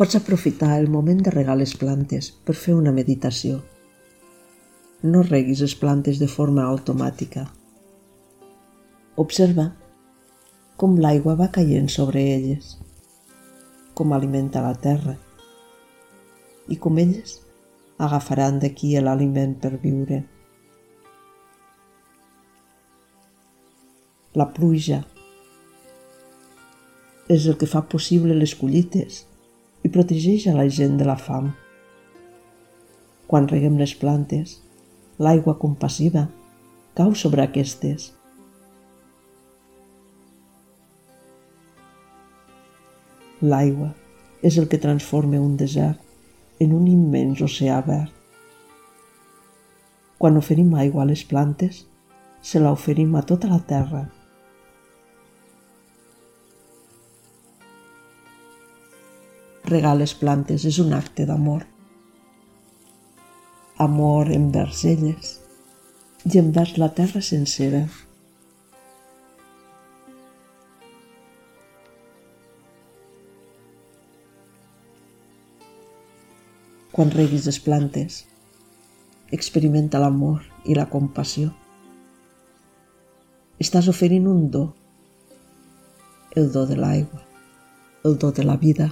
Pots aprofitar el moment de regar les plantes per fer una meditació. No reguis les plantes de forma automàtica. Observa com l'aigua va caient sobre elles, com alimenta la terra i com elles agafaran d'aquí l'aliment per viure. La pluja és el que fa possible les collites protegeix a la gent de la fam. Quan reguem les plantes, l'aigua compassiva cau sobre aquestes. L'aigua és el que transforma un desert en un immens oceà verd. Quan oferim aigua a les plantes, se la oferim a tota la terra. Regar les plantes és un acte d'amor. Amor envers elles i envers la terra sencera. Quan reguis les plantes, experimenta l'amor i la compassió. Estàs oferint un do, el do de l'aigua, el do de la vida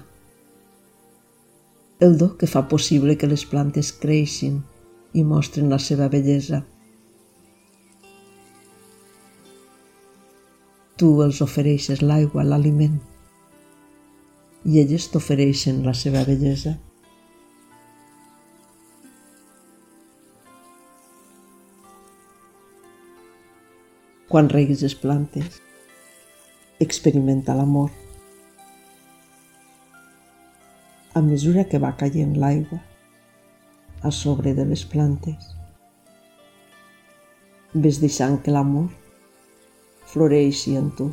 el do que fa possible que les plantes creixin i mostren la seva bellesa. Tu els ofereixes l'aigua, l'aliment, i elles t'ofereixen la seva bellesa. Quan reguis les plantes, experimenta l'amor a mesura que va caient l'aigua a sobre de les plantes. Ves deixant que l'amor floreixi en tu.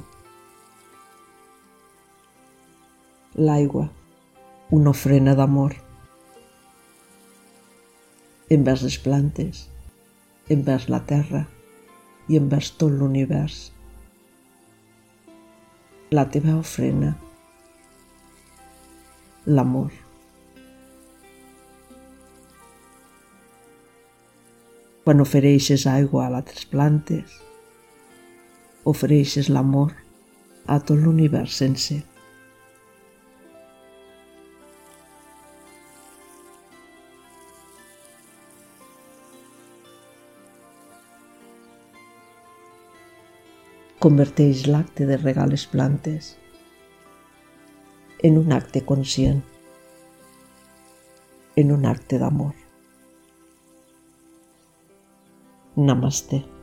L'aigua, una ofrena d'amor envers les plantes, envers la terra i envers tot l'univers. La teva ofrena l'amor. Quan ofereixes aigua a altres plantes, ofereixes l'amor a tot l'univers sencer. Converteix l'acte de regar les plantes en un acte conscient, en un acte d'amor. Namaste.